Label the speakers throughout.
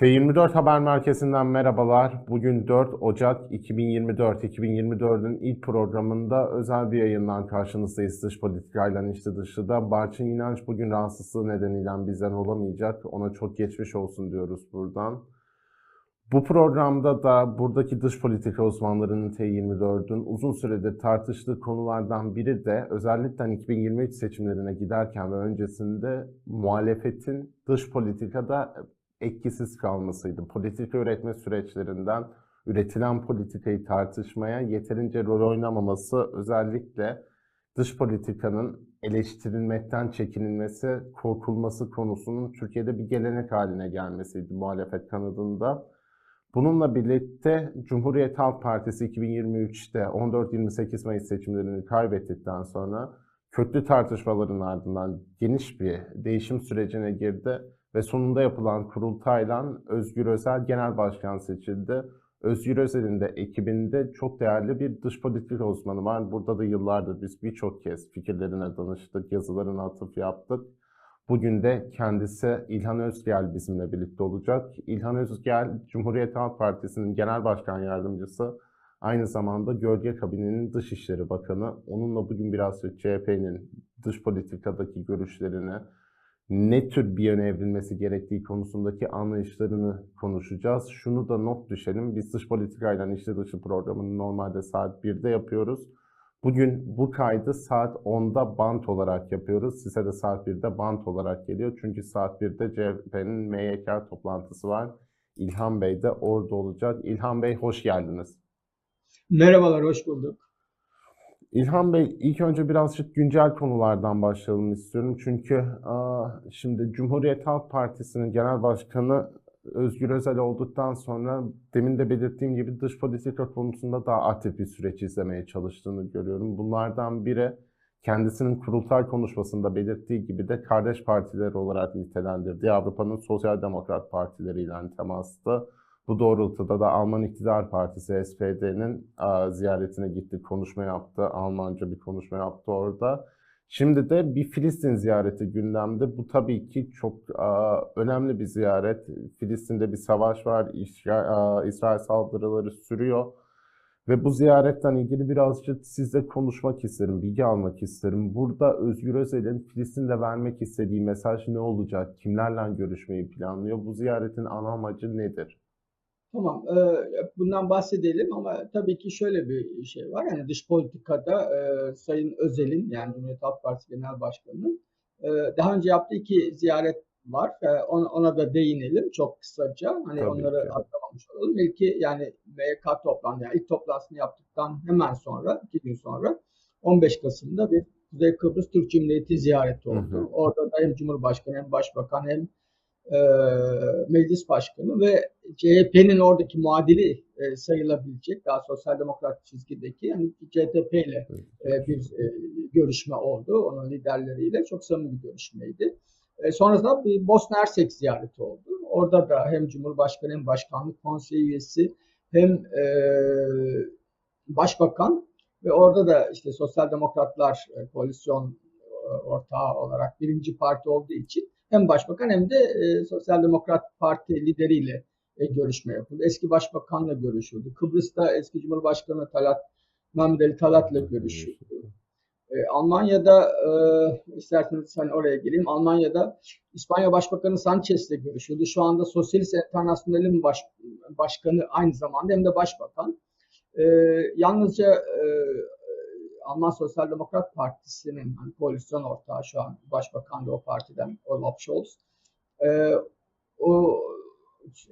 Speaker 1: T24 Haber Merkezi'nden merhabalar. Bugün 4 Ocak 2024. 2024'ün ilk programında özel bir yayından karşınızdayız. Dış politikayla işte dışıda. Barçın İnanç bugün rahatsızlığı nedeniyle bizden olamayacak. Ona çok geçmiş olsun diyoruz buradan. Bu programda da buradaki dış politika uzmanlarının T24'ün uzun süredir tartıştığı konulardan biri de özellikle 2023 seçimlerine giderken ve öncesinde muhalefetin dış politikada etkisiz kalmasıydı. Politika üretme süreçlerinden üretilen politikayı tartışmaya yeterince rol oynamaması özellikle dış politikanın eleştirilmekten çekinilmesi, korkulması konusunun Türkiye'de bir gelenek haline gelmesiydi muhalefet kanadında. Bununla birlikte Cumhuriyet Halk Partisi 2023'te 14-28 Mayıs seçimlerini kaybettikten sonra köklü tartışmaların ardından geniş bir değişim sürecine girdi ve sonunda yapılan kurultayla Özgür Özel genel başkan seçildi. Özgür Özel'in de ekibinde çok değerli bir dış politika uzmanı var. Burada da yıllardır biz birçok kez fikirlerine danıştık, yazılarına atıf yaptık. Bugün de kendisi İlhan Özgel bizimle birlikte olacak. İlhan Özgel, Cumhuriyet Halk Partisi'nin genel başkan yardımcısı, aynı zamanda Gölge Kabine'nin Dışişleri Bakanı. Onunla bugün biraz CHP'nin dış politikadaki görüşlerini, ne tür bir yöne evrilmesi gerektiği konusundaki anlayışlarını konuşacağız. Şunu da not düşelim. Biz dış politikayla işte dışı programını normalde saat 1'de yapıyoruz. Bugün bu kaydı saat 10'da bant olarak yapıyoruz. Size de saat 1'de bant olarak geliyor. Çünkü saat 1'de CHP'nin MYK toplantısı var. İlhan Bey de orada olacak. İlhan Bey hoş geldiniz.
Speaker 2: Merhabalar, hoş bulduk.
Speaker 1: İlhan Bey ilk önce birazcık güncel konulardan başlayalım istiyorum. Çünkü şimdi Cumhuriyet Halk Partisi'nin genel başkanı Özgür Özel olduktan sonra demin de belirttiğim gibi dış politika konusunda daha aktif bir süreç izlemeye çalıştığını görüyorum. Bunlardan biri kendisinin kurultay konuşmasında belirttiği gibi de kardeş partiler olarak nitelendirdiği Avrupa'nın sosyal demokrat partileriyle temastı. Bu doğrultuda da Alman İktidar Partisi SPD'nin ziyaretine gitti, konuşma yaptı. Almanca bir konuşma yaptı orada. Şimdi de bir Filistin ziyareti gündemde. Bu tabii ki çok önemli bir ziyaret. Filistin'de bir savaş var, İsrail saldırıları sürüyor. Ve bu ziyaretten ilgili birazcık sizle konuşmak isterim, bilgi almak isterim. Burada Özgür Özel'in Filistin'de vermek istediği mesaj ne olacak? Kimlerle görüşmeyi planlıyor? Bu ziyaretin ana amacı nedir?
Speaker 2: Tamam, e, bundan bahsedelim ama tabii ki şöyle bir şey var. Yani dış politikada e, Sayın Özel'in yani Cumhuriyet Halk Partisi Genel Başkanı'nın e, daha önce yaptığı iki ziyaret var. Ona, ona da değinelim çok kısaca. Hani tabii onları ki. atlamamış olalım. İlki yani MYK toplantısı, yani ilk toplantısını yaptıktan hemen sonra, iki gün sonra 15 Kasım'da bir Kuzey Kıbrıs Türk Cumhuriyeti ziyareti oldu. Hı hı. Orada da hem Cumhurbaşkanı hem Başbakan hem e, meclis başkanı ve CHP'nin oradaki muadili e, sayılabilecek daha sosyal demokrat çizgideki yani CTP ile e, bir e, görüşme oldu. Onun liderleriyle çok samimi bir görüşmeydi. E, sonrasında bir Bosna Hersek ziyareti oldu. Orada da hem Cumhurbaşkanı hem Başkanlık Konseyi üyesi hem e, Başbakan ve orada da işte Sosyal Demokratlar e, koalisyon e, ortağı olarak birinci parti olduğu için hem başbakan hem de e, Sosyal Demokrat Parti lideriyle e, görüşme yapıldı. Eski başbakanla görüşüldü. Kıbrıs'ta eski Cumhurbaşkanı Talat Mehmet Ali Talat'la görüşüldü. E, Almanya'da e, isterseniz hani oraya geleyim. Almanya'da İspanya Başbakanı Sanchez'le görüşüldü. Şu anda Sosyalist Internasyonel'in baş, başkanı aynı zamanda hem de başbakan. E, yalnızca e, Alman Sosyal Demokrat Partisi'nin hani koalisyon ortağı şu an başbakan da o partiden Olaf Scholz. E, o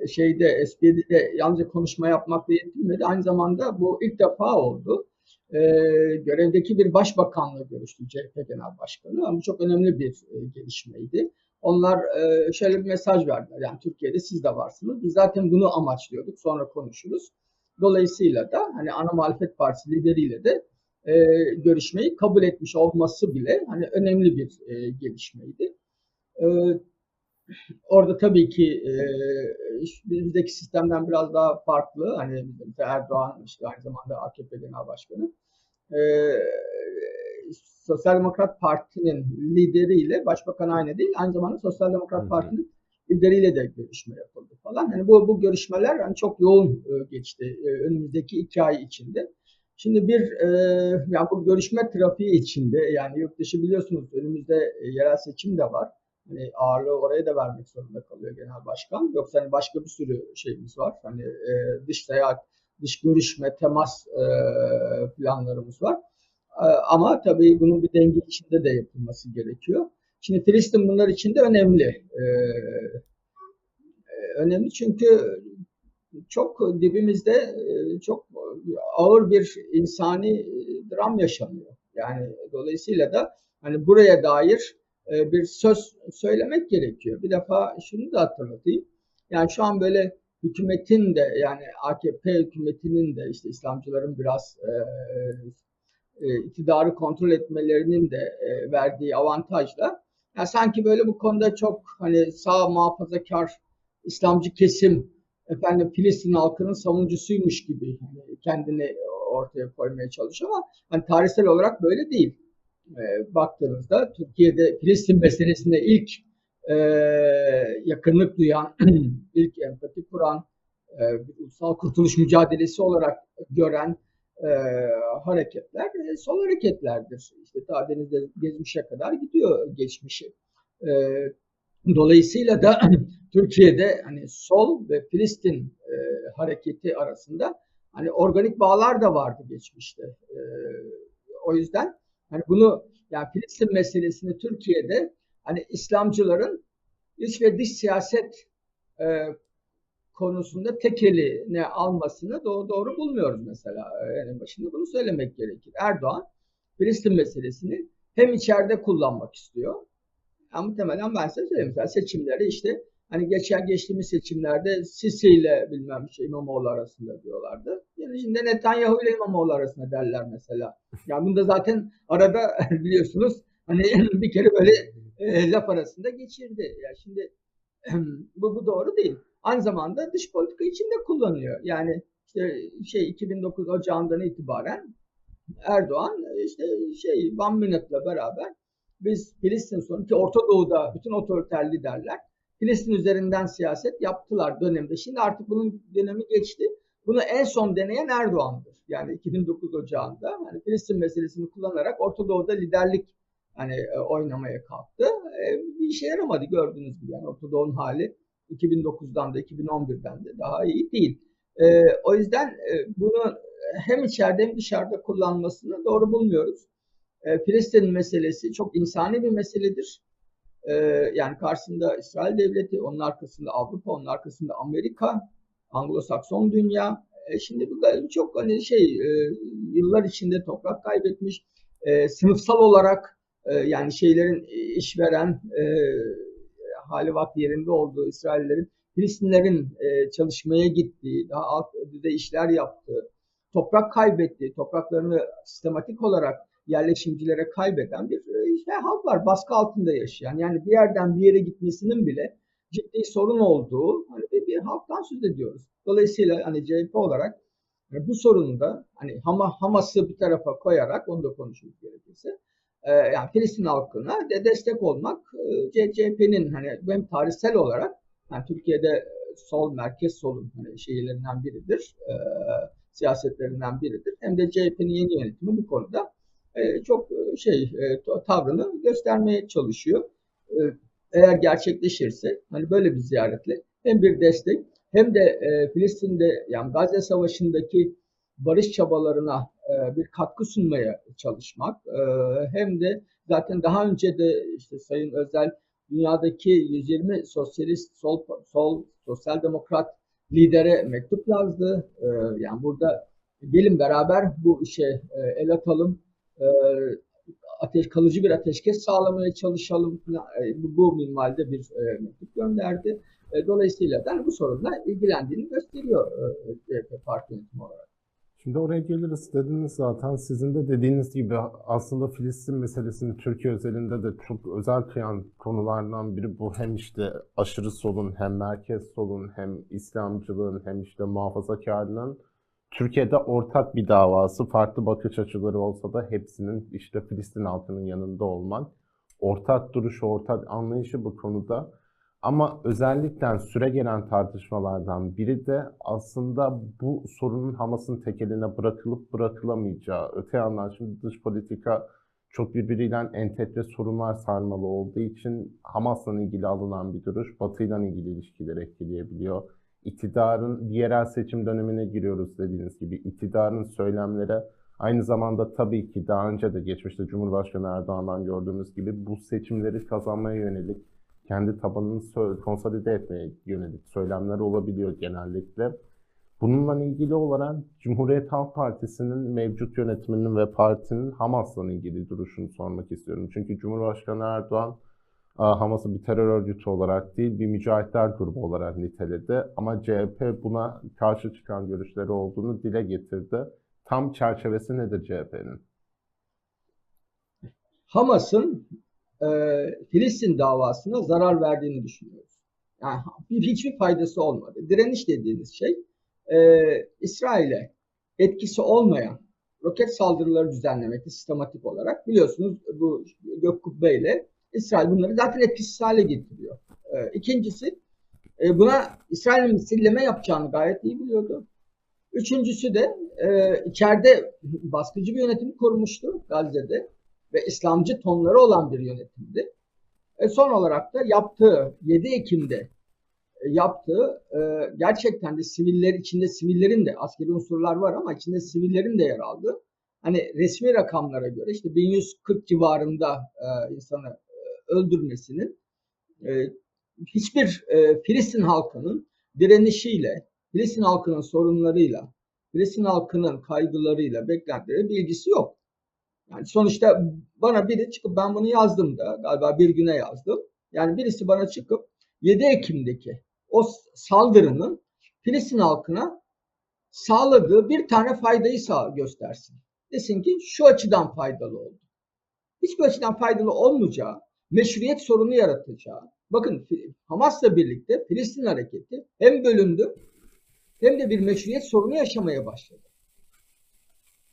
Speaker 2: şeyde SPD'de yalnızca konuşma yapmakla yetinmedi. Aynı zamanda bu ilk defa oldu. E, görevdeki bir başbakanla görüştü CHP Genel Başkanı. Ama çok önemli bir e, gelişmeydi. Onlar e, şöyle bir mesaj verdiler. Yani Türkiye'de siz de varsınız. Biz zaten bunu amaçlıyorduk. Sonra konuşuruz. Dolayısıyla da hani ana muhalefet partisi lideriyle de e, görüşmeyi kabul etmiş olması bile hani önemli bir e, gelişmeydi. E, orada tabii ki e, bizdeki sistemden biraz daha farklı. Hani Erdoğan işte aynı zamanda AKP Genel Başkanı. E, Sosyal Demokrat Parti'nin lideriyle Başbakan aynı değil. Aynı zamanda Sosyal Demokrat Parti'nin lideriyle de görüşme yapıldı falan. Hani bu bu görüşmeler hani çok yoğun geçti önümüzdeki iki ay içinde. Şimdi bir e, ya bu görüşme trafiği içinde yani yurt dışı biliyorsunuz önümüzde e, yerel seçim de var. Hani ağırlığı oraya da vermek zorunda kalıyor genel başkan. Yoksa hani başka bir sürü şeyimiz var. Hani e, dış seyahat, dış görüşme, temas e, planlarımız var. E, ama tabii bunun bir denge içinde de yapılması gerekiyor. Şimdi Filistin bunlar için de önemli. E, e önemli çünkü çok dibimizde çok ağır bir insani dram yaşanıyor. Yani dolayısıyla da hani buraya dair bir söz söylemek gerekiyor. Bir defa şunu da hatırlatayım. Yani şu an böyle hükümetin de yani AKP hükümetinin de işte İslamcıların biraz e, e, iktidarı kontrol etmelerinin de e, verdiği avantajla yani sanki böyle bu konuda çok hani sağ muhafazakar İslamcı kesim efendim Filistin halkının savunucusuymuş gibi hani kendini ortaya koymaya çalışıyor ama hani tarihsel olarak böyle değil. E, baktığınızda Türkiye'de Filistin meselesinde ilk e, yakınlık duyan, ilk empati kuran, e, ulusal kurtuluş mücadelesi olarak gören e, hareketler e, sol hareketlerdir. İşte ta denizde gezmişe kadar gidiyor geçmişi. E, dolayısıyla da Türkiye'de hani sol ve Filistin e, hareketi arasında hani organik bağlar da vardı geçmişte. E, o yüzden hani bunu yani Filistin meselesini Türkiye'de hani İslamcıların iç ve dış siyaset e, konusunda tek eline almasını doğru, doğru bulmuyoruz mesela. En başında bunu söylemek gerekir. Erdoğan Filistin meselesini hem içeride kullanmak istiyor. Ama muhtemelen ben size söyleyeyim. Mesela seçimleri işte Hani geçen geçtiğimiz seçimlerde Sisi ile bilmem şey İmamoğlu arasında diyorlardı. Yani şimdi Netanyahu ile İmamoğlu arasında derler mesela. Yani bunda zaten arada biliyorsunuz hani bir kere böyle e, laf arasında geçirdi. Yani şimdi bu, bu doğru değil. Aynı zamanda dış politika içinde kullanıyor. Yani işte şey 2009 Ocağı'ndan itibaren Erdoğan işte şey Van Minut'la beraber biz Filistin sorunu ki Orta Doğu'da bütün otoriter liderler Filistin üzerinden siyaset yaptılar dönemde. Şimdi artık bunun dönemi geçti. Bunu en son deneyen Erdoğan'dır. Yani 2009 Ocağı'nda hani Filistin meselesini kullanarak Orta Doğu'da liderlik hani e, oynamaya kalktı. E, bir işe yaramadı gördüğünüz gibi. Yani Orta Doğu'nun hali 2009'dan da 2011'den de daha iyi değil. E, o yüzden bunu hem içeride hem dışarıda kullanmasını doğru bulmuyoruz. E, Filistin meselesi çok insani bir meseledir. Ee, yani karşısında İsrail devleti, onun arkasında Avrupa, onun arkasında Amerika, Anglo-Sakson dünya. E, şimdi bu çok hani şey e, yıllar içinde toprak kaybetmiş, e, sınıfsal olarak e, yani şeylerin işveren e, hali vakti yerinde olduğu İsraillerin Filistinlerin e, çalışmaya gittiği, daha alt düzey işler yaptığı, toprak kaybettiği, topraklarını sistematik olarak yerleşimcilere kaybeden bir e, işte halk var. Baskı altında yaşayan. Yani bir yerden bir yere gitmesinin bile ciddi sorun olduğu hani bir, bir halktan söz ediyoruz. Dolayısıyla hani CHP olarak yani bu sorunu da hani Hama, Hamas'ı bir tarafa koyarak onu da konuşmak gerekirse e, yani Filistin halkına de destek olmak e, CHP'nin hani hem tarihsel olarak yani Türkiye'de sol merkez solun hani şeylerinden biridir. E, siyasetlerinden biridir. Hem de CHP'nin yeni yönetimi bu konuda e, çok e, şey e, tavrını göstermeye çalışıyor. Eğer gerçekleşirse hani böyle bir ziyaretle hem bir destek hem de Filistin'de yani Gazze Savaşı'ndaki barış çabalarına bir katkı sunmaya çalışmak hem de zaten daha önce de işte Sayın Özel dünyadaki 120 sosyalist sol sol sosyal demokrat lidere mektup yazdı. Yani burada gelin beraber bu işe el atalım e, ateş kalıcı bir ateşkes sağlamaya çalışalım. E, bu, bu minvalde bir e, mektup gönderdi. E, dolayısıyla da bu sorunla ilgilendiğini gösteriyor e, parti yönetimi olarak.
Speaker 1: Şimdi oraya geliriz dediniz zaten. Sizin de dediğiniz gibi aslında Filistin meselesini Türkiye özelinde de çok özel kıyan konulardan biri bu. Hem işte aşırı solun hem merkez solun hem İslamcılığın hem işte muhafazakarlığın Türkiye'de ortak bir davası, farklı bakış açıları olsa da hepsinin işte Filistin halkının yanında olman, ortak duruşu, ortak anlayışı bu konuda Ama özellikle süre gelen tartışmalardan biri de aslında bu sorunun Hamas'ın tekeline bırakılıp bırakılamayacağı. Öte yandan şimdi dış politika çok birbiriyle entegre sorunlar sarmalı olduğu için Hamas'la ilgili alınan bir duruş Batı'yla ilgili ilişkileri etkileyebiliyor. İktidarın yerel seçim dönemine giriyoruz dediğiniz gibi iktidarın söylemleri aynı zamanda tabii ki daha önce de geçmişte Cumhurbaşkanı Erdoğan'dan gördüğümüz gibi bu seçimleri kazanmaya yönelik kendi tabanını konsolide etmeye yönelik söylemler olabiliyor genellikle. Bununla ilgili olarak Cumhuriyet Halk Partisi'nin mevcut yönetiminin ve partinin Hamas'la ilgili duruşunu sormak istiyorum. Çünkü Cumhurbaşkanı Erdoğan Hamas'ı bir terör örgütü olarak değil bir mücahitler grubu olarak niteledi. Ama CHP buna karşı çıkan görüşleri olduğunu dile getirdi. Tam çerçevesi nedir CHP'nin?
Speaker 2: Hamas'ın e, Filistin davasına zarar verdiğini düşünüyoruz. Yani bir, hiçbir faydası olmadı. Direniş dediğiniz şey e, İsrail'e etkisi olmayan roket saldırıları düzenlemekte sistematik olarak. Biliyorsunuz bu gök kubbeyle İsrail bunları zaten etkisiz hale getiriyor. E, ikincisi e, buna İsrail'in misilleme yapacağını gayet iyi biliyordu. Üçüncüsü de e, içeride baskıcı bir yönetim kurmuştu Gazze'de ve İslamcı tonları olan bir yönetimdi. E, son olarak da yaptığı 7 Ekim'de e, yaptığı e, gerçekten de siviller içinde sivillerin de askeri unsurlar var ama içinde sivillerin de yer aldığı hani resmi rakamlara göre işte 1140 civarında e, insanı öldürmesinin e, hiçbir e, Filistin halkının direnişiyle, Filistin halkının sorunlarıyla, Filistin halkının kaygılarıyla, beklentileri bilgisi yok. Yani sonuçta bana biri çıkıp ben bunu yazdım da galiba bir güne yazdım. Yani birisi bana çıkıp 7 Ekim'deki o saldırının Filistin halkına sağladığı bir tane faydayı sağ göstersin. Desin ki şu açıdan faydalı oldu. Hiçbir açıdan faydalı olmayacağı, meşruiyet sorunu yaratacağı. Bakın Hamas'la birlikte Filistin hareketi hem bölündü hem de bir meşruiyet sorunu yaşamaya başladı.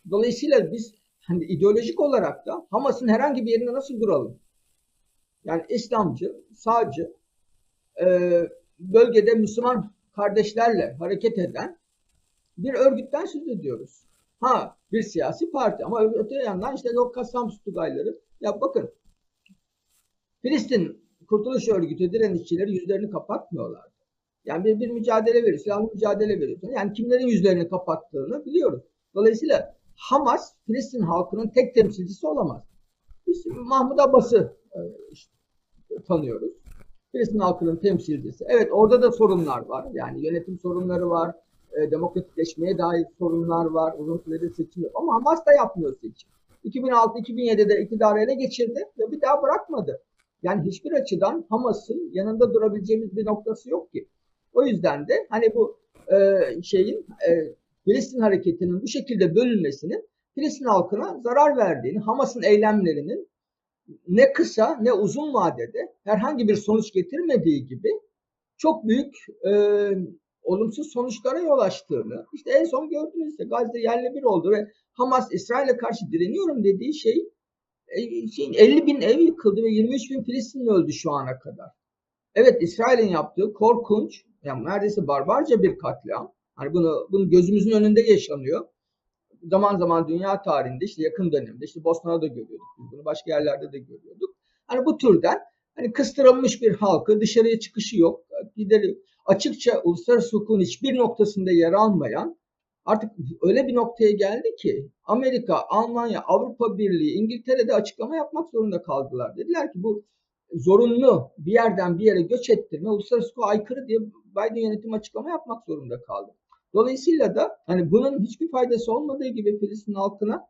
Speaker 2: Dolayısıyla biz hani ideolojik olarak da Hamas'ın herhangi bir yerinde nasıl duralım? Yani İslamcı, sağcı, e, bölgede Müslüman kardeşlerle hareket eden bir örgütten söz ediyoruz. Ha bir siyasi parti ama öte yandan işte o Kassam Tugayları. Ya bakın Filistin Kurtuluş Örgütü direnişçileri yüzlerini kapatmıyorlar. Yani bir, bir mücadele veriyor, silahlı mücadele veriyor. Yani kimlerin yüzlerini kapattığını biliyoruz. Dolayısıyla Hamas Filistin halkının tek temsilcisi olamaz. Biz Mahmud Abbas'ı e, işte, tanıyoruz. Filistin halkının temsilcisi. Evet orada da sorunlar var. Yani yönetim sorunları var. E, demokratikleşmeye dair sorunlar var. Uzun süredir seçim. Ama Hamas da yapmıyor seçim. 2006-2007'de iktidarı ele geçirdi ve bir daha bırakmadı. Yani hiçbir açıdan Hamas'ın yanında durabileceğimiz bir noktası yok ki. O yüzden de hani bu e, şeyin e, Filistin hareketinin bu şekilde bölünmesinin Filistin halkına zarar verdiğini, Hamas'ın eylemlerinin ne kısa ne uzun vadede herhangi bir sonuç getirmediği gibi çok büyük e, olumsuz sonuçlara yol açtığını işte en son gördünüz Gazze yerle bir oldu ve Hamas İsrail'e karşı direniyorum dediği şey 50 bin ev yıkıldı ve 23 bin Filistinli öldü şu ana kadar. Evet İsrail'in yaptığı korkunç yani neredeyse barbarca bir katliam. Hani bunu, bunu gözümüzün önünde yaşanıyor zaman zaman dünya tarihinde işte yakın dönemde işte Bosna'da da görüyorduk bunu başka yerlerde de görüyorduk. Hani bu türden hani kıstırılmış bir halkı dışarıya çıkışı yok. Gideri açıkça uluslararası hukukun hiçbir noktasında yer almayan artık öyle bir noktaya geldi ki Amerika, Almanya, Avrupa Birliği, İngiltere'de açıklama yapmak zorunda kaldılar. Dediler ki bu zorunlu bir yerden bir yere göç ettirme uluslararası hukuka aykırı diye Biden yönetimi açıklama yapmak zorunda kaldı. Dolayısıyla da hani bunun hiçbir faydası olmadığı gibi Filistin halkına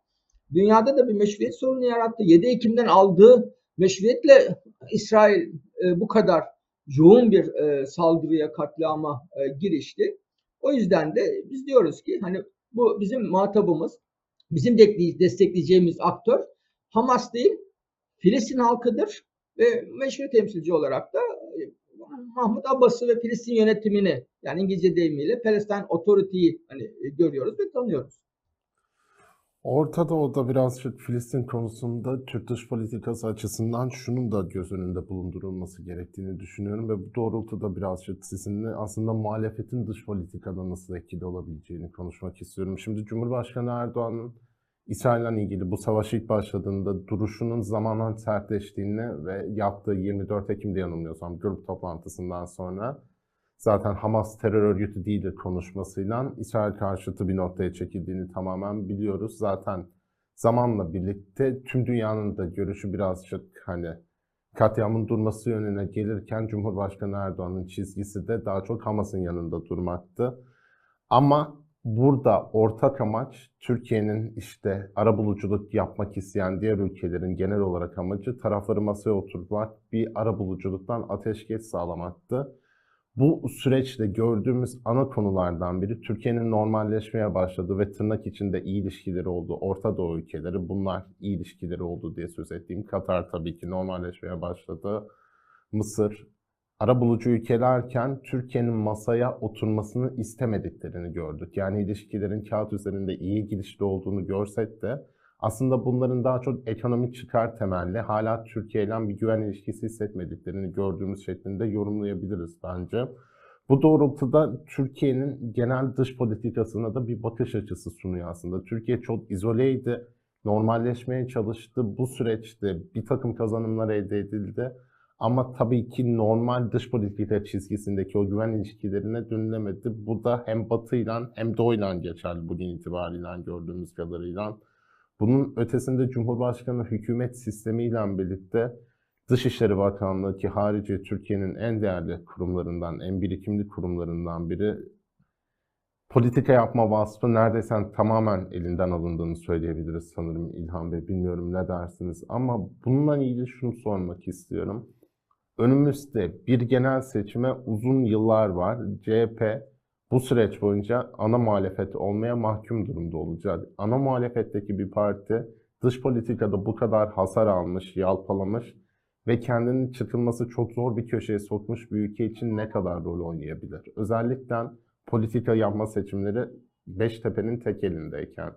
Speaker 2: dünyada da bir meşruiyet sorunu yarattı. 7 Ekim'den aldığı meşruiyetle İsrail e, bu kadar yoğun bir e, saldırıya, katliama e, girişti. O yüzden de biz diyoruz ki hani bu bizim muhatabımız, bizim destekleyeceğimiz aktör Hamas değil, Filistin halkıdır ve meşru temsilci olarak da Mahmut Abbas'ı ve Filistin yönetimini yani İngilizce deyimiyle Palestine Authority'yi hani görüyoruz ve tanıyoruz.
Speaker 1: Orta Doğu'da birazcık Filistin konusunda Türk dış politikası açısından şunun da göz önünde bulundurulması gerektiğini düşünüyorum ve bu doğrultuda birazcık sizinle aslında muhalefetin dış politikada nasıl etkili olabileceğini konuşmak istiyorum. Şimdi Cumhurbaşkanı Erdoğan'ın İsrail'le ilgili bu savaş ilk başladığında duruşunun zamanla sertleştiğini ve yaptığı 24 Ekim'de yanılmıyorsam grup toplantısından sonra zaten Hamas terör örgütü değildir konuşmasıyla İsrail karşıtı bir noktaya çekildiğini tamamen biliyoruz. Zaten zamanla birlikte tüm dünyanın da görüşü birazcık hani katliamın durması yönüne gelirken Cumhurbaşkanı Erdoğan'ın çizgisi de daha çok Hamas'ın yanında durmaktı. Ama burada ortak amaç Türkiye'nin işte arabuluculuk yapmak isteyen diğer ülkelerin genel olarak amacı tarafları masaya oturtmak, bir arabuluculuktan ateşkes sağlamaktı. Bu süreçte gördüğümüz ana konulardan biri Türkiye'nin normalleşmeye başladığı ve tırnak içinde iyi ilişkileri olduğu Orta Doğu ülkeleri bunlar iyi ilişkileri oldu diye söz ettiğim Katar tabii ki normalleşmeye başladı. Mısır, arabulucu ülkelerken Türkiye'nin masaya oturmasını istemediklerini gördük. Yani ilişkilerin kağıt üzerinde iyi gidişli olduğunu görsek de aslında bunların daha çok ekonomik çıkar temelli hala Türkiye ile bir güven ilişkisi hissetmediklerini gördüğümüz şeklinde yorumlayabiliriz bence. Bu doğrultuda Türkiye'nin genel dış politikasına da bir bakış açısı sunuyor aslında. Türkiye çok izoleydi, normalleşmeye çalıştı. Bu süreçte bir takım kazanımlar elde edildi. Ama tabii ki normal dış politika çizgisindeki o güven ilişkilerine dönülemedi. Bu da hem Batı ile hem Doğu ile geçerli bugün itibariyle gördüğümüz kadarıyla. Bunun ötesinde Cumhurbaşkanı hükümet sistemiyle birlikte Dışişleri Bakanlığı ki harici Türkiye'nin en değerli kurumlarından, en birikimli kurumlarından biri politika yapma vasfı neredeyse tamamen elinden alındığını söyleyebiliriz sanırım İlhan Bey. Bilmiyorum ne dersiniz ama bununla ilgili şunu sormak istiyorum. Önümüzde bir genel seçime uzun yıllar var. CHP bu süreç boyunca ana muhalefet olmaya mahkum durumda olacak. Ana muhalefetteki bir parti dış politikada bu kadar hasar almış, yalpalamış ve kendinin çıkılması çok zor bir köşeye sokmuş bir ülke için ne kadar rol oynayabilir? Özellikle politika yapma seçimleri Beştepe'nin tek elindeyken.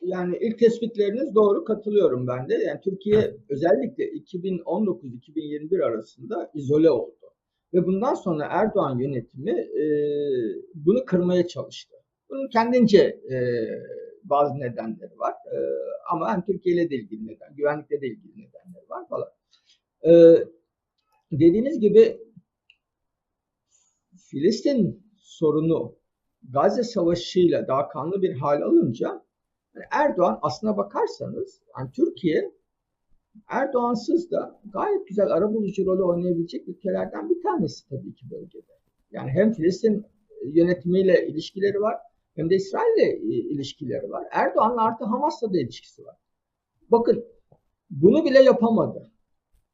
Speaker 2: Yani ilk tespitleriniz doğru katılıyorum ben de. Yani Türkiye özellikle 2019-2021 arasında izole oldu. Ve bundan sonra Erdoğan yönetimi e, bunu kırmaya çalıştı. Bunun kendince e, bazı nedenleri var. E, ama hem Türkiye ile de ilgili neden, güvenlikle de ilgili nedenleri var falan. E, dediğiniz gibi Filistin sorunu Gazze Savaşı'yla daha kanlı bir hal alınca yani Erdoğan aslına bakarsanız yani Türkiye Erdoğansız da gayet güzel arabulucu rolü oynayabilecek ülkelerden bir tanesi tabii ki bölgede. Yani hem Filistin yönetimiyle ilişkileri var hem de İsrail'le ilişkileri var. Erdoğan'la artı Hamas'la da ilişkisi var. Bakın bunu bile yapamadı.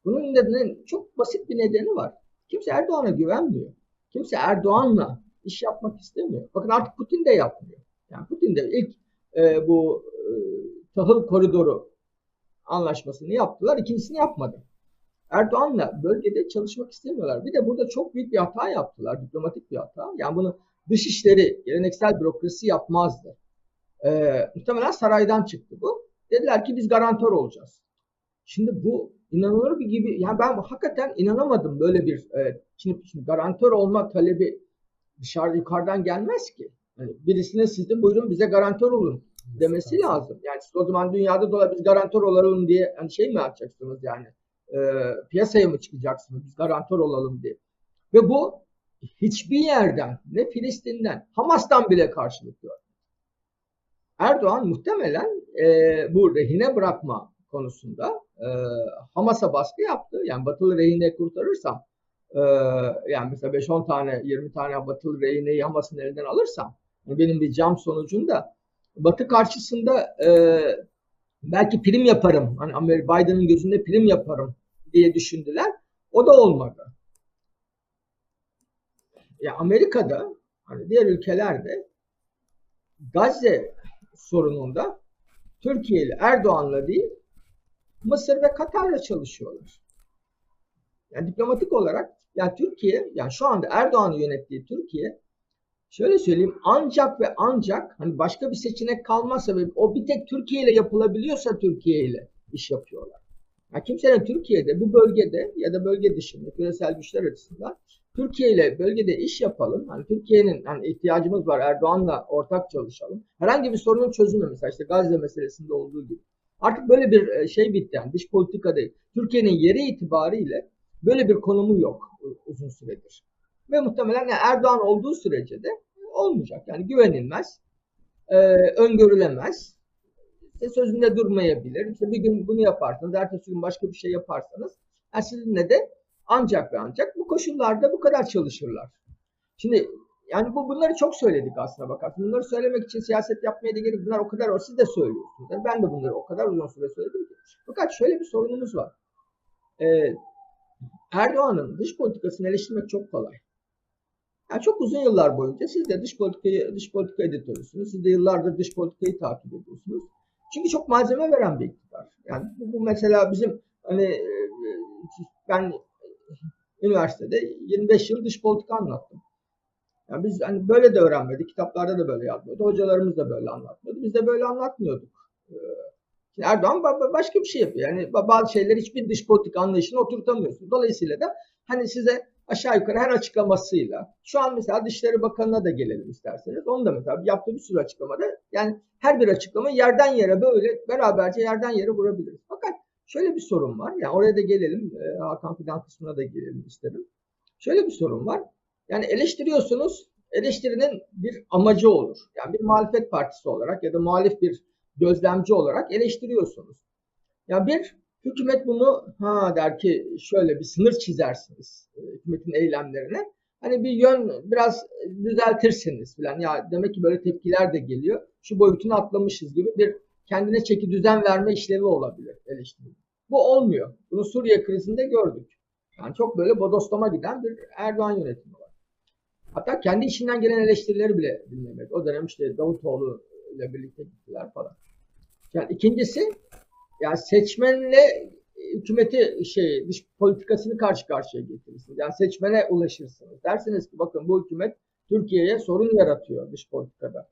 Speaker 2: Bunun nedeni çok basit bir nedeni var. Kimse Erdoğan'a güvenmiyor. Kimse Erdoğan'la iş yapmak istemiyor. Bakın artık Putin de yapmıyor. Yani Putin de ilk e, bu e, tahıl koridoru anlaşmasını yaptılar. İkincisini yapmadı. Erdoğan'la bölgede çalışmak istemiyorlar. Bir de burada çok büyük bir hata yaptılar. Diplomatik bir hata. Yani bunu dışişleri, geleneksel bürokrasi yapmazdı. Ee, muhtemelen saraydan çıktı bu. Dediler ki biz garantör olacağız. Şimdi bu inanılır bir gibi. Yani ben hakikaten inanamadım böyle bir e, şimdi, şimdi garantör olma talebi dışarıda yukarıdan gelmez ki. Yani birisine siz de buyurun bize garantör olun demesi lazım. Yani siz o zaman dünyada dolar biz garantör olalım diye hani şey mi yapacaksınız yani e, piyasaya mı çıkacaksınız biz garantör olalım diye. Ve bu hiçbir yerden ne Filistin'den Hamas'tan bile karşılık görmüyor. Erdoğan muhtemelen e, bu rehine bırakma konusunda e, Hamas'a baskı yaptı. Yani batılı rehine kurtarırsam e, yani mesela 5-10 tane 20 tane batılı rehineyi Hamas'ın elinden alırsam benim bir cam sonucunda Batı karşısında e, belki prim yaparım. Hani Biden'ın gözünde prim yaparım diye düşündüler. O da olmadı. Ya Amerika'da hani diğer ülkelerde Gazze sorununda Türkiye ile Erdoğan'la değil Mısır ve Katar'la çalışıyorlar. Yani diplomatik olarak yani Türkiye yani şu anda Erdoğan'ı yönettiği Türkiye şöyle söyleyeyim ancak ve ancak hani başka bir seçenek kalmazsa ve o bir tek Türkiye ile yapılabiliyorsa Türkiye ile iş yapıyorlar. Yani kimsenin Türkiye'de bu bölgede ya da bölge dışında küresel güçler açısından Türkiye ile bölgede iş yapalım. Hani Türkiye'nin hani ihtiyacımız var Erdoğan'la ortak çalışalım. Herhangi bir sorunun çözümü mesela işte Gazze meselesinde olduğu gibi. Artık böyle bir e, şey bitti yani dış politika değil. Türkiye'nin yeri itibariyle böyle bir konumu yok uzun süredir. Ve muhtemelen yani Erdoğan olduğu sürece de olmayacak. Yani güvenilmez, e, öngörülemez, işte sözünde durmayabilir. İşte bir gün bunu yaparsanız, ertesi gün başka bir şey yaparsanız yani sizinle de ancak ve ancak bu koşullarda bu kadar çalışırlar. Şimdi yani bu bunları çok söyledik aslında bakarsın. Bunları söylemek için siyaset yapmaya da gerek. Bunlar o kadar o siz de söylüyorsunuz. Yani ben de bunları o kadar uzun süre söyledim ki. Fakat şöyle bir sorunumuz var. Ee, Erdoğan'ın dış politikasını eleştirmek çok kolay. Yani çok uzun yıllar boyunca siz de dış politikayı dış politika editörüsünüz. Siz de yıllardır dış politikayı takip ediyorsunuz. Çünkü çok malzeme veren bir iktidar. Yani bu, bu mesela bizim hani e, ben üniversitede 25 yıl dış politika anlattım. Yani biz hani böyle de öğrenmedik. Kitaplarda da böyle yazmıyordu. Hocalarımız da böyle anlatmıyordu. Biz de böyle anlatmıyorduk. Ee, şimdi Erdoğan başka bir şey yapıyor. Yani bazı şeyler hiçbir dış politika anlayışını oturtamıyorsun. Dolayısıyla da hani size aşağı yukarı her açıklamasıyla şu an mesela Dışişleri Bakanı'na da gelelim isterseniz. Onu da mesela yaptığı bir sürü açıklamada yani her bir açıklama yerden yere böyle beraberce yerden yere vurabiliriz. Fakat şöyle bir sorun var. Yani oraya da gelelim. E, Hakan Fidan kısmına da gelelim isterim. Şöyle bir sorun var. Yani eleştiriyorsunuz. Eleştirinin bir amacı olur. Yani bir muhalefet partisi olarak ya da muhalif bir gözlemci olarak eleştiriyorsunuz. Ya yani bir hükümet bunu ha der ki şöyle bir sınır çizersiniz e, hükümetin eylemlerine. Hani bir yön biraz düzeltirsiniz falan. Ya demek ki böyle tepkiler de geliyor. Şu boyutunu atlamışız gibi bir kendine çeki düzen verme işlevi olabilir eleştiri. Bu olmuyor. Bunu Suriye krizinde gördük. Yani çok böyle bodoslama giden bir Erdoğan yönetimi var. Hatta kendi içinden gelen eleştirileri bile dinlemedi. O dönem işte Davutoğlu ile birlikte gittiler falan. Yani ikincisi yani seçmenle hükümeti şey dış politikasını karşı karşıya getirirsiniz. Yani seçmene ulaşırsınız. Dersiniz ki bakın bu hükümet Türkiye'ye sorun yaratıyor dış politikada.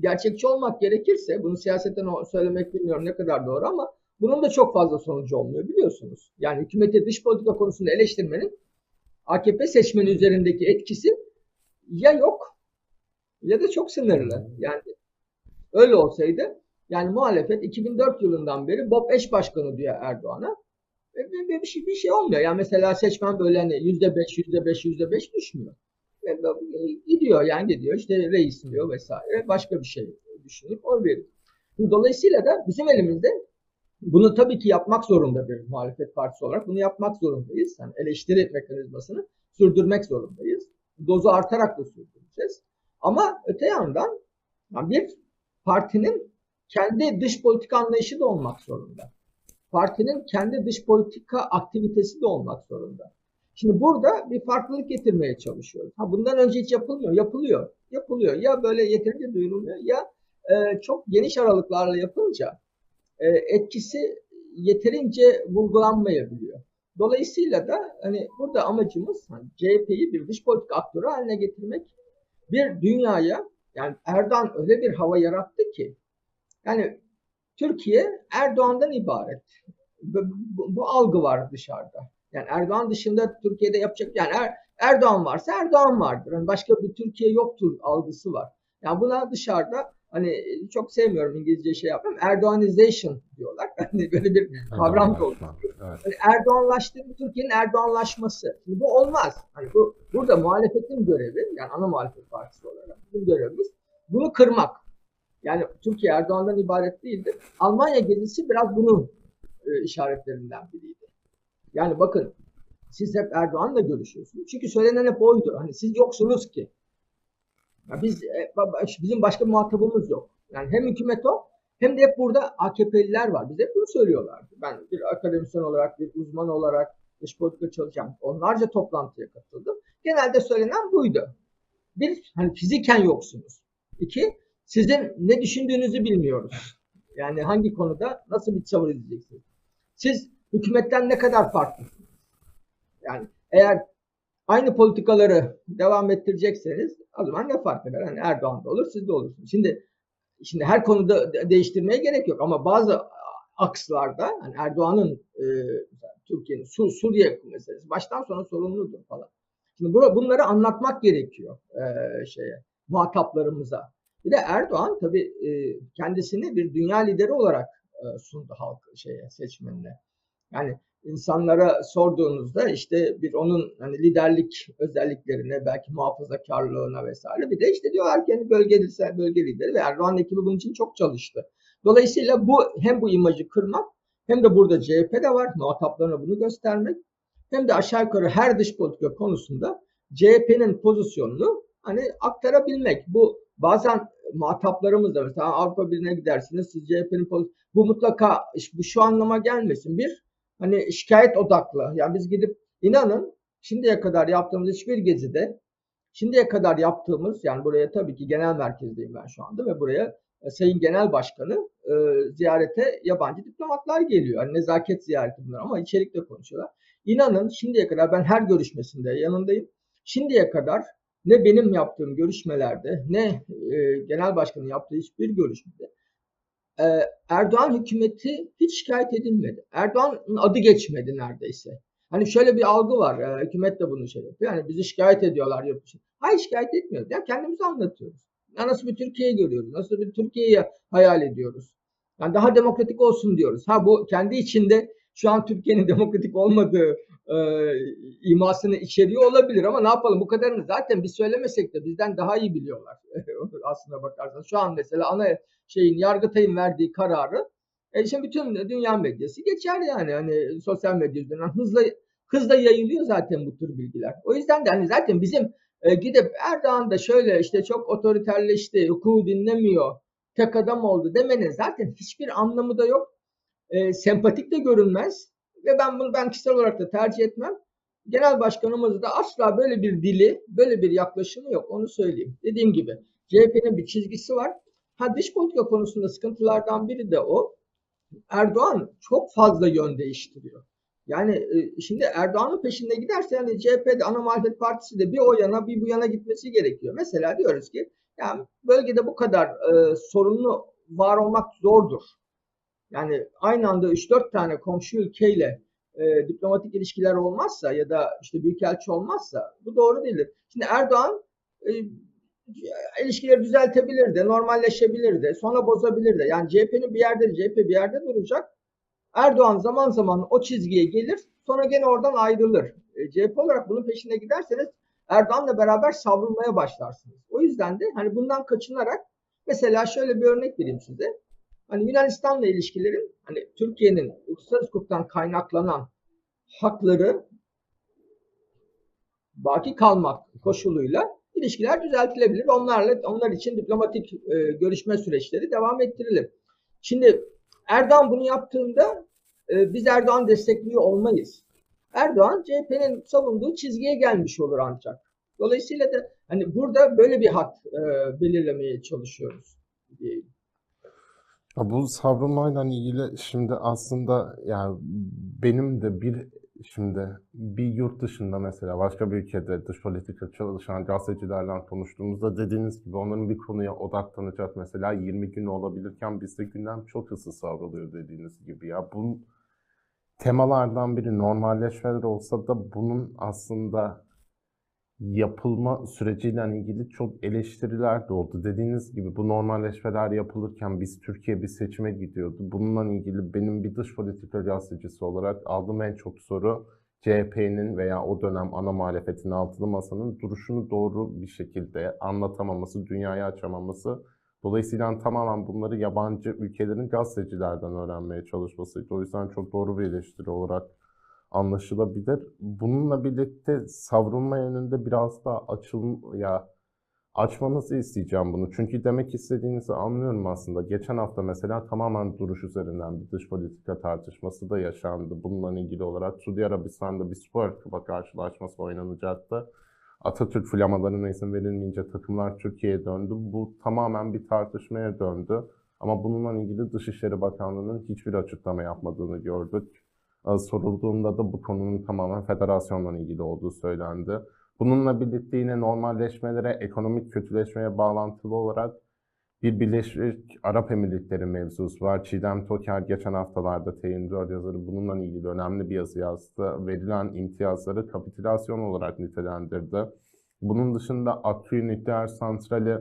Speaker 2: Gerçekçi olmak gerekirse bunu siyasetten söylemek bilmiyorum ne kadar doğru ama bunun da çok fazla sonucu olmuyor biliyorsunuz. Yani hükümeti dış politika konusunda eleştirmenin AKP seçmeni üzerindeki etkisi ya yok ya da çok sınırlı. Yani öyle olsaydı yani muhalefet 2004 yılından beri BOP eş başkanı diyor Erdoğan'a. Ve bir, bir, şey, bir şey olmuyor. Yani mesela seçmen böyle hani yüzde beş, yüzde beş, yüzde beş düşmüyor. E, gidiyor yani gidiyor işte reis diyor vesaire. Başka bir şey düşünüp oy veriyor. Dolayısıyla da bizim elimizde bunu tabii ki yapmak zorunda bir muhalefet partisi olarak bunu yapmak zorundayız. Yani eleştiri mekanizmasını sürdürmek zorundayız. Dozu artarak da sürdüreceğiz. Ama öte yandan bir partinin kendi dış politika anlayışı da olmak zorunda. Partinin kendi dış politika aktivitesi de olmak zorunda. Şimdi burada bir farklılık getirmeye çalışıyoruz. Ha bundan önce hiç yapılmıyor. Yapılıyor. Yapılıyor. Ya böyle yeterince duyurulmuyor ya e, çok geniş aralıklarla yapınca e, etkisi yeterince vurgulanmayabiliyor. Dolayısıyla da hani burada amacımız hani CHP'yi bir dış politika aktörü haline getirmek. Bir dünyaya yani Erdoğan öyle bir hava yarattı ki yani Türkiye Erdoğan'dan ibaret. Bu, bu, bu algı var dışarıda. Yani Erdoğan dışında Türkiye'de yapacak yani er, Erdoğan varsa Erdoğan vardır. Yani başka bir Türkiye yoktur algısı var. Yani buna dışarıda hani çok sevmiyorum İngilizce şey yapmam. Erdoğanization diyorlar. Hani böyle bir kavram da oluyor. Evet. Yani Erdoğanlaştığı Türkiye'nin Erdoğanlaşması. Şimdi bu olmaz. Hani bu burada muhalefetin görevi yani ana muhalefet partisi olarak bizim görevimiz bunu kırmak. Yani Türkiye Erdoğan'dan ibaret değildir. Almanya gezisi biraz bunun e, işaretlerinden biriydi. Yani bakın siz hep Erdoğan'la görüşüyorsunuz. Çünkü söylenen hep oydu. Hani siz yoksunuz ki. Ya biz e, bizim başka muhatabımız yok. Yani hem hükümet o hem de hep burada AKP'liler var. Biz hep bunu söylüyorlardı. Ben bir akademisyen olarak, bir uzman olarak dış politika çalışan onlarca toplantıya katıldım. Genelde söylenen buydu. Bir, hani fiziken yoksunuz. İki, sizin ne düşündüğünüzü bilmiyoruz. Yani hangi konuda nasıl bir tavır izleyeceksiniz. Siz hükümetten ne kadar farklısınız? Yani eğer aynı politikaları devam ettirecekseniz o zaman ne fark eder? Hani Erdoğan da olur, siz de olursunuz. Şimdi şimdi her konuda de- değiştirmeye gerek yok ama bazı akslarda hani Erdoğan'ın e, Türkiye'nin Sur Suriye meselesi baştan sona sorumludur falan. Şimdi bunları anlatmak gerekiyor e, şeye muhataplarımıza. Bir de Erdoğan tabii e, kendisini bir dünya lideri olarak e, sundu halk şeye seçmenine. Yani insanlara sorduğunuzda işte bir onun hani liderlik özelliklerine belki muhafazakarlığına vesaire bir de işte diyorlar ki hani bölge, bölge lideri ve Erdoğan ekibi bunun için çok çalıştı. Dolayısıyla bu hem bu imajı kırmak hem de burada CHP de var muhataplarına bunu göstermek hem de aşağı yukarı her dış politika konusunda CHP'nin pozisyonunu hani aktarabilmek. Bu bazen muhataplarımız da mesela Avrupa Birliği'ne gidersiniz siz CHP'nin bu mutlaka bu şu anlama gelmesin. Bir hani şikayet odaklı. Yani biz gidip inanın şimdiye kadar yaptığımız hiçbir gezide şimdiye kadar yaptığımız yani buraya tabii ki genel merkezdeyim ben şu anda ve buraya e, Sayın Genel Başkanı e, ziyarete yabancı diplomatlar geliyor. Yani nezaket ziyareti bunlar ama içerikte konuşuyorlar. İnanın şimdiye kadar ben her görüşmesinde yanındayım. Şimdiye kadar ne benim yaptığım görüşmelerde ne e, genel başkanın yaptığı hiçbir görüşmede e, Erdoğan hükümeti hiç şikayet edilmedi. Erdoğan'ın adı geçmedi neredeyse. Hani şöyle bir algı var. E, hükümet de bunu şey yapıyor. Yani bizi şikayet ediyorlar yurt dışı. Hayır şikayet etmiyoruz. Ya kendimizi anlatıyoruz. Ya nasıl bir Türkiye'yi görüyoruz? Nasıl bir Türkiye'yi hayal ediyoruz? Yani daha demokratik olsun diyoruz. Ha bu kendi içinde şu an Türkiye'nin demokratik olmadığı e, imasını içeriyor olabilir ama ne yapalım bu kadarını zaten biz söylemesek de bizden daha iyi biliyorlar aslında bakarsanız. Şu an mesela ana şeyin Yargıtay'ın verdiği kararı e işte bütün dünya medyası geçer yani hani sosyal medya hızla hızla yayılıyor zaten bu tür bilgiler. O yüzden de hani zaten bizim e, gidip Erdoğan da şöyle işte çok otoriterleşti, hukuku dinlemiyor, tek adam oldu demenin zaten hiçbir anlamı da yok. E, sempatik de görünmez ve ben bunu ben kişisel olarak da tercih etmem. Genel başkanımız da asla böyle bir dili, böyle bir yaklaşımı yok. Onu söyleyeyim. Dediğim gibi CHP'nin bir çizgisi var. Ha dış politika konusunda sıkıntılardan biri de o. Erdoğan çok fazla yön değiştiriyor. Yani e, şimdi Erdoğan'ın peşinde giderse yani CHP'de ana muhalefet partisi de bir o yana bir bu yana gitmesi gerekiyor. Mesela diyoruz ki yani bölgede bu kadar e, sorunlu var olmak zordur. Yani aynı anda 3-4 tane komşu ülkeyle e, diplomatik ilişkiler olmazsa ya da işte büyükelçi olmazsa bu doğru değildir. Şimdi Erdoğan e, ilişkileri düzeltebilir de, normalleşebilir de, sonra bozabilir de. Yani CHP'nin bir yerde, CHP bir yerde duracak. Erdoğan zaman zaman o çizgiye gelir, sonra gene oradan ayrılır. E, CHP olarak bunun peşine giderseniz Erdoğan'la beraber savrulmaya başlarsınız. O yüzden de hani bundan kaçınarak mesela şöyle bir örnek vereyim size. Hani Yunanistan'la ilişkilerin hani Türkiye'nin uluslararası hukuktan kaynaklanan hakları baki kalmak koşuluyla ilişkiler düzeltilebilir. Onlarla onlar için diplomatik e, görüşme süreçleri devam ettirilir. Şimdi Erdoğan bunu yaptığında e, biz Erdoğan destekliyor olmayız. Erdoğan CHP'nin savunduğu çizgiye gelmiş olur ancak. Dolayısıyla da hani burada böyle bir hat e, belirlemeye çalışıyoruz diyeyim.
Speaker 1: Bu savrulmayla ilgili şimdi aslında yani benim de bir şimdi bir yurt dışında mesela başka bir ülkede dış politika çalışan gazetecilerle konuştuğumuzda dediğiniz gibi onların bir konuya odaklanacak mesela 20 gün olabilirken bizde gündem çok hızlı savruluyor dediğiniz gibi. Ya bunun temalardan biri normalleşmeler olsa da bunun aslında yapılma süreciyle ilgili çok eleştiriler de oldu. Dediğiniz gibi bu normalleşmeler yapılırken biz Türkiye bir seçime gidiyordu. Bununla ilgili benim bir dış politika gazetecisi olarak aldığım en çok soru CHP'nin veya o dönem ana muhalefetin altılı masanın duruşunu doğru bir şekilde anlatamaması, dünyaya açamaması. Dolayısıyla tamamen bunları yabancı ülkelerin gazetecilerden öğrenmeye çalışmasıydı. O yüzden çok doğru bir eleştiri olarak anlaşılabilir. Bununla birlikte savrulma yönünde biraz daha açıl ya açmanızı isteyeceğim bunu. Çünkü demek istediğinizi anlıyorum aslında. Geçen hafta mesela tamamen duruş üzerinden bir dış politika tartışması da yaşandı. Bununla ilgili olarak Suudi Arabistan'da bir spor kupa karşılaşması oynanacaktı. Atatürk flamalarına izin verilmeyince takımlar Türkiye'ye döndü. Bu tamamen bir tartışmaya döndü. Ama bununla ilgili Dışişleri Bakanlığı'nın hiçbir açıklama yapmadığını gördük. E, sorulduğunda da bu konunun tamamen federasyonla ilgili olduğu söylendi. Bununla birlikte yine normalleşmelere, ekonomik kötüleşmeye bağlantılı olarak bir Birleşik Arap Emirlikleri mevzusu var. Çiğdem Toker geçen haftalarda T24 yazarı bununla ilgili önemli bir yazı yazdı. Verilen imtiyazları kapitülasyon olarak nitelendirdi. Bunun dışında Akkuyu Nükleer Santrali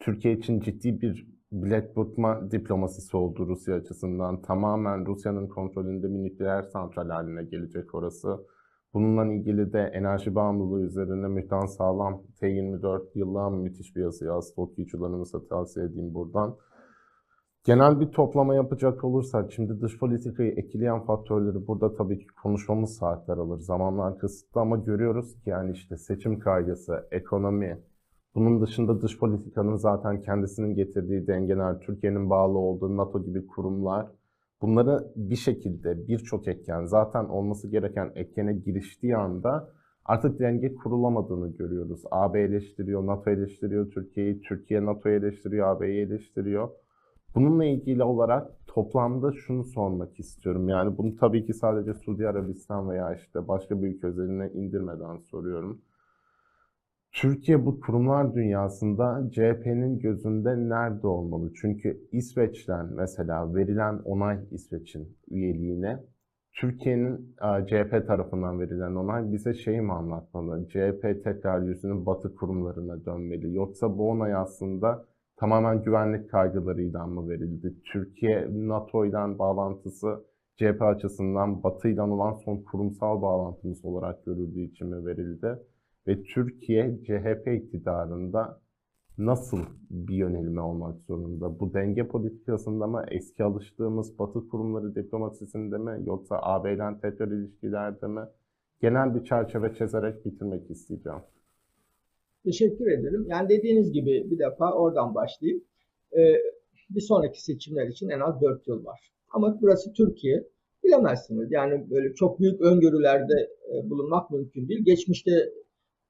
Speaker 1: Türkiye için ciddi bir bilet tutma diplomasisi oldu Rusya açısından. Tamamen Rusya'nın kontrolünde bir nükleer santral haline gelecek orası. Bununla ilgili de enerji bağımlılığı üzerine Mühtan Sağlam T24 yıllığa müthiş bir yazı yazdı. Okuyucularımıza tavsiye edeyim buradan. Genel bir toplama yapacak olursak, şimdi dış politikayı etkileyen faktörleri burada tabii ki konuşmamız saatler alır. Zamanlar kısıtlı ama görüyoruz ki yani işte seçim kaygısı, ekonomi, bunun dışında dış politikanın zaten kendisinin getirdiği dengeler, Türkiye'nin bağlı olduğu NATO gibi kurumlar, bunları bir şekilde birçok etken zaten olması gereken etkene giriştiği anda artık denge kurulamadığını görüyoruz. AB eleştiriyor, NATO eleştiriyor Türkiye'yi, Türkiye NATO'yu eleştiriyor, AB'yi eleştiriyor. Bununla ilgili olarak toplamda şunu sormak istiyorum. Yani bunu tabii ki sadece Suudi Arabistan veya işte başka bir ülke özeline indirmeden soruyorum. Türkiye bu kurumlar dünyasında CHP'nin gözünde nerede olmalı? Çünkü İsveç'ten mesela verilen onay İsveç'in üyeliğine Türkiye'nin CHP tarafından verilen onay bize şey mi anlatmalı? CHP tekrar yüzünün batı kurumlarına dönmeli. Yoksa bu onay aslında tamamen güvenlik kaygılarıyla mı verildi? Türkiye NATO ile bağlantısı CHP açısından Batı ile olan son kurumsal bağlantımız olarak görüldüğü için mi verildi? Ve Türkiye CHP iktidarında nasıl bir yönelme olmak zorunda? Bu denge politikasında mı, eski alıştığımız Batı kurumları diplomasisinde mi, yoksa AB ile tekrar ilişkilerde mi? Genel bir çerçeve çizerek bitirmek isteyeceğim.
Speaker 2: Teşekkür ederim. Yani dediğiniz gibi bir defa oradan başlayayım. Ee, bir sonraki seçimler için en az 4 yıl var. Ama burası Türkiye. Bilemezsiniz. Yani böyle çok büyük öngörülerde e, bulunmak mümkün değil. Geçmişte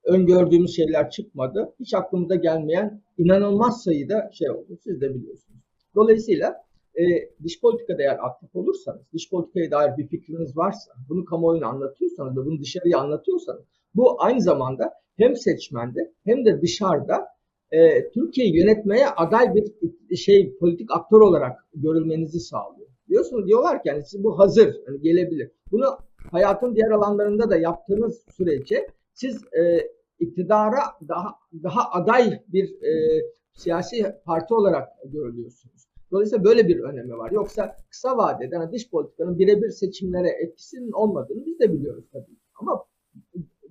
Speaker 2: öngördüğümüz şeyler çıkmadı. Hiç aklımıza gelmeyen inanılmaz sayıda şey oldu. Siz de biliyorsunuz. Dolayısıyla e, dış politikada eğer aktif olursanız, dış politikaya dair bir fikriniz varsa, bunu kamuoyuna anlatıyorsanız ve bunu dışarıya anlatıyorsanız, bu aynı zamanda hem seçmende hem de dışarıda e, Türkiye'yi yönetmeye aday bir şey politik aktör olarak görülmenizi sağlıyor. Diyorsunuz diyorlar ki yani bu hazır hani gelebilir. Bunu hayatın diğer alanlarında da yaptığınız sürece siz e, iktidara daha daha aday bir e, siyasi parti olarak görülüyorsunuz. Dolayısıyla böyle bir önemi var. Yoksa kısa vadede yani dış politikanın birebir seçimlere etkisinin olmadığını biz de biliyoruz tabii. Ama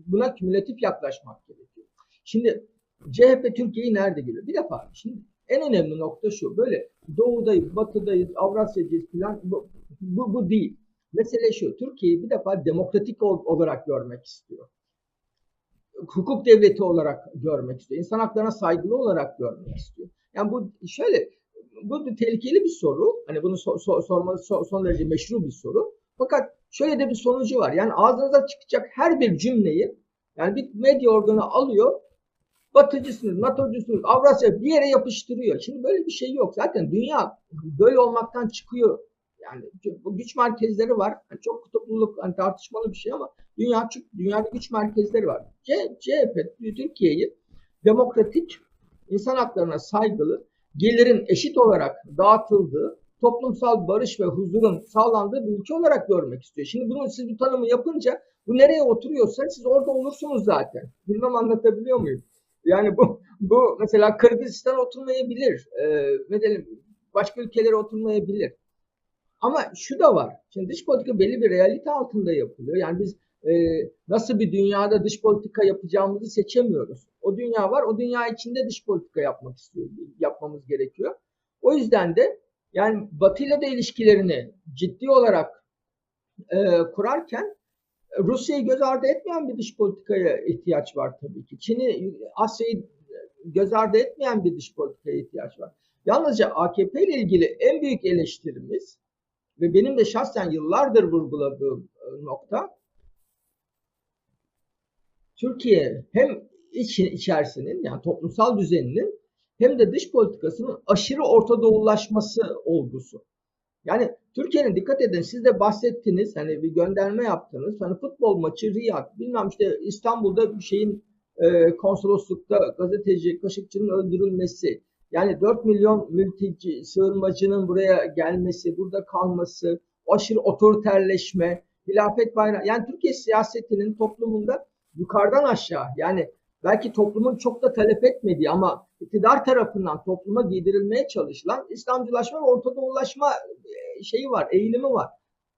Speaker 2: buna kümülatif yaklaşmak gerekiyor. Şimdi CHP Türkiye'yi nerede görüyor? Bir defa şimdi en önemli nokta şu. Böyle doğudayız, batıdayız, Avrasya'cıyız falan bu, bu, bu değil. Mesele şu. Türkiye'yi bir defa demokratik olarak görmek istiyor hukuk devleti olarak görmek istiyor. İnsan haklarına saygılı olarak görmek istiyor. Yani bu şöyle bu tehlikeli bir soru. Hani bunu so, so, sorması so, son derece meşru bir soru. Fakat şöyle de bir sonucu var. Yani ağzınıza çıkacak her bir cümleyi yani bir medya organı alıyor batıcısınız, NATO'cusunuz, Avrasya bir yere yapıştırıyor. Şimdi böyle bir şey yok. Zaten dünya böyle olmaktan çıkıyor. Yani bu güç merkezleri var. Yani çok kutupluluk hani tartışmalı bir şey ama dünya dünyada güç merkezleri var. C, CHP Türkiye'yi demokratik, insan haklarına saygılı, gelirin eşit olarak dağıtıldığı, toplumsal barış ve huzurun sağlandığı bir ülke olarak görmek istiyor. Şimdi bunu siz bu tanımı yapınca bu nereye oturuyorsa siz orada olursunuz zaten. Bilmem anlatabiliyor muyum? Yani bu bu mesela Kırgızistan oturmayabilir. Ee, ne diyelim başka ülkelere oturmayabilir. Ama şu da var. Şimdi dış politika belli bir realite altında yapılıyor. Yani biz e, nasıl bir dünyada dış politika yapacağımızı seçemiyoruz. O dünya var. O dünya içinde dış politika yapmak istiyor, yapmamız gerekiyor. O yüzden de yani Batı ile de ilişkilerini ciddi olarak e, kurarken Rusya'yı göz ardı etmeyen bir dış politikaya ihtiyaç var tabii ki. Çin'i, Asya'yı göz ardı etmeyen bir dış politikaya ihtiyaç var. Yalnızca AKP ile ilgili en büyük eleştirimiz ve benim de şahsen yıllardır vurguladığım e, nokta Türkiye hem iç, içerisinin yani toplumsal düzeninin hem de dış politikasının aşırı Orta Doğulaşması olgusu. Yani Türkiye'nin dikkat edin siz de bahsettiniz hani bir gönderme yaptınız. Hani futbol maçı Riyad bilmem işte İstanbul'da bir şeyin e, konsoloslukta gazeteci Kaşıkçı'nın öldürülmesi. Yani 4 milyon mülteci sığınmacının buraya gelmesi, burada kalması, aşırı otoriterleşme, hilafet bayrağı. Yani Türkiye siyasetinin toplumunda yukarıdan aşağı yani belki toplumun çok da talep etmediği ama iktidar tarafından topluma giydirilmeye çalışılan İslamcılaşma ve Orta Doğulaşma e, şeyi var, eğilimi var.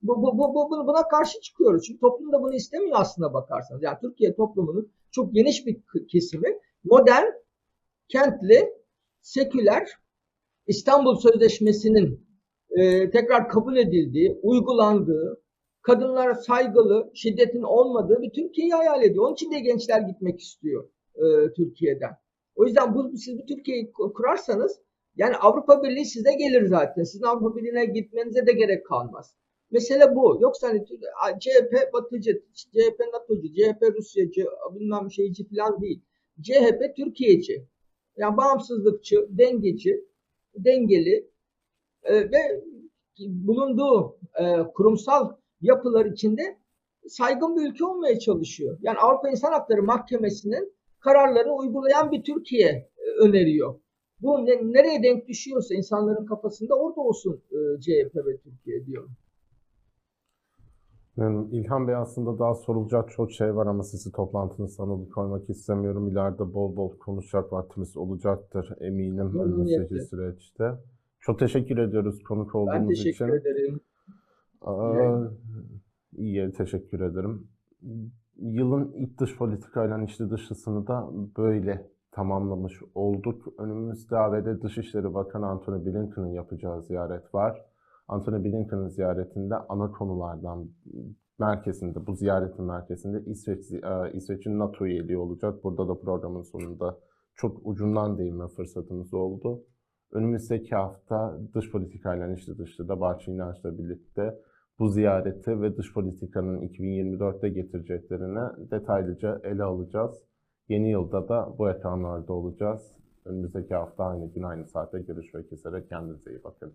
Speaker 2: Bu, bu, bu, bu, buna karşı çıkıyoruz. Çünkü toplum da bunu istemiyor aslında bakarsanız. Yani Türkiye toplumunun çok geniş bir kesimi modern, kentli, seküler İstanbul Sözleşmesi'nin e, tekrar kabul edildiği, uygulandığı, kadınlara saygılı, şiddetin olmadığı bir Türkiye'yi hayal ediyor. Onun için de gençler gitmek istiyor e, Türkiye'den. O yüzden bu, siz bu Türkiye'yi kurarsanız yani Avrupa Birliği size gelir zaten. Sizin Avrupa Birliği'ne gitmenize de gerek kalmaz. Mesele bu. Yoksa hani CHP batıcı, CHP NATO'cu, CHP Rusyacı, bilmem şeyci falan değil. CHP Türkiye'ci. Yani bağımsızlıkçı, dengeci, dengeli e, ve bulunduğu e, kurumsal yapılar içinde saygın bir ülke olmaya çalışıyor. Yani Avrupa İnsan Hakları Mahkemesi'nin kararlarını uygulayan bir Türkiye e, öneriyor. Bu ne, nereye denk düşüyorsa insanların kafasında orada olsun e, CHP ve Türkiye diyor.
Speaker 1: Yani İlhan Bey aslında daha sorulacak çok şey var ama sizi toplantınızdan alıkoymak istemiyorum. İleride bol bol konuşacak vaktimiz olacaktır eminim önümüzdeki süreçte. Çok teşekkür ediyoruz konuk olduğunuz için.
Speaker 2: Ben teşekkür
Speaker 1: için.
Speaker 2: ederim.
Speaker 1: Aa, iyi, teşekkür ederim. Yılın ilk dış politikayla içli dışısını da böyle tamamlamış olduk. Önümüzde ABD Dışişleri Bakanı Antony Blinken'ın yapacağı ziyaret var. Antony Blinken'ın ziyaretinde ana konulardan merkezinde, bu ziyaretin merkezinde İsveç, İsveç'in NATO üyeliği olacak. Burada da programın sonunda çok ucundan değinme fırsatımız oldu. Önümüzdeki hafta dış politikayla işte dışta da Bahçı İnanç'la birlikte bu ziyareti ve dış politikanın 2024'te getireceklerini detaylıca ele alacağız. Yeni yılda da bu ekranlarda olacağız. Önümüzdeki hafta aynı gün aynı saatte görüşmek üzere. Kendinize iyi bakın.